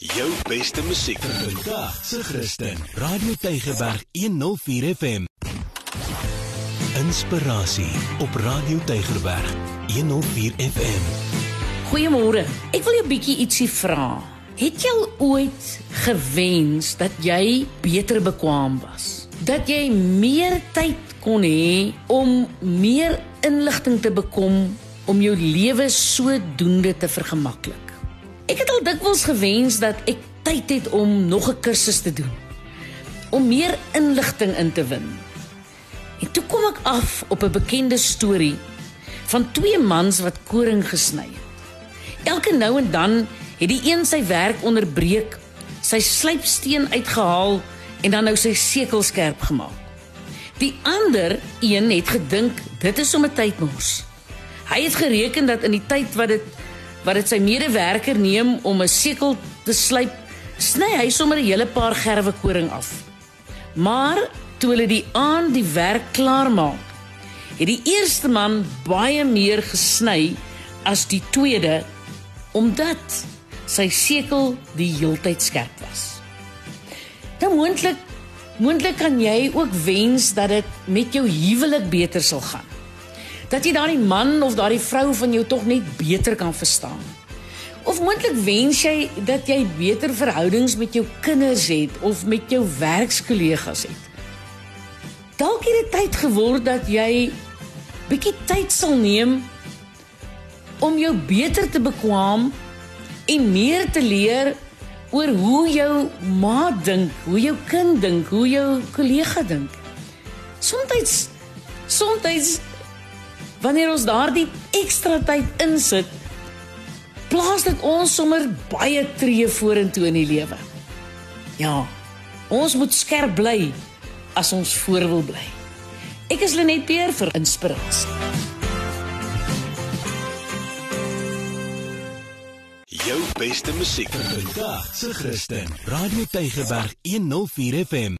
Jou beste musiek Vandag se Christen. Radio Tygerberg 104 FM. Inspirasie op Radio Tygerberg 104 FM. Goeiemôre. Ek wil jou bietjie ietsie vra. Het jy al ooit gewens dat jy beter bekwam was? Dat jy meer tyd kon hê om meer inligting te bekom om jou lewe sodoende te vergemaklik? Ek het al dikwels gewens dat ek tyd het om nog 'n kursus te doen. Om meer inligting in te win. En toe kom ek af op 'n bekende storie van twee mans wat koring gesny het. Elke nou en dan het die een sy werk onderbreek, sy slypsteen uitgehaal en dan nou sy sekel skerp gemaak. Die ander een het gedink dit is om 'n tydmors. Hy het gereken dat in die tyd wat dit wat dit sy medewerker neem om 'n sekel te slyp, sny hy sommer 'n hele paar gerwe koring af. Maar toe hulle die aand die werk klaar maak, het die eerste man baie meer gesny as die tweede omdat sy sekel die heeltyd skerp was. Nou moontlik moontlik kan jy ook wens dat dit met jou huwelik beter sal gaan. Dat jy daardie man of daardie vrou van jou tog net beter kan verstaan. Of moontlik wens jy dat jy beter verhoudings met jou kinders het of met jou werkskollegas het. Dalk het dit tyd geword dat jy bietjie tyd sal neem om jou beter te bekwam en meer te leer oor hoe jou ma dink, hoe jou kind dink, hoe jou kollega dink. Soms soms wanneer ons daardie ekstra tyd insit, plaas dit ons sommer baie tree vorentoe in die lewe. Ja. Ons moet skerp bly as ons voor wil bly. Ek is Lenet Peer vir inspirasie. Jou beste musiek Vandag se Christen. Radio Tygerberg 104 FM.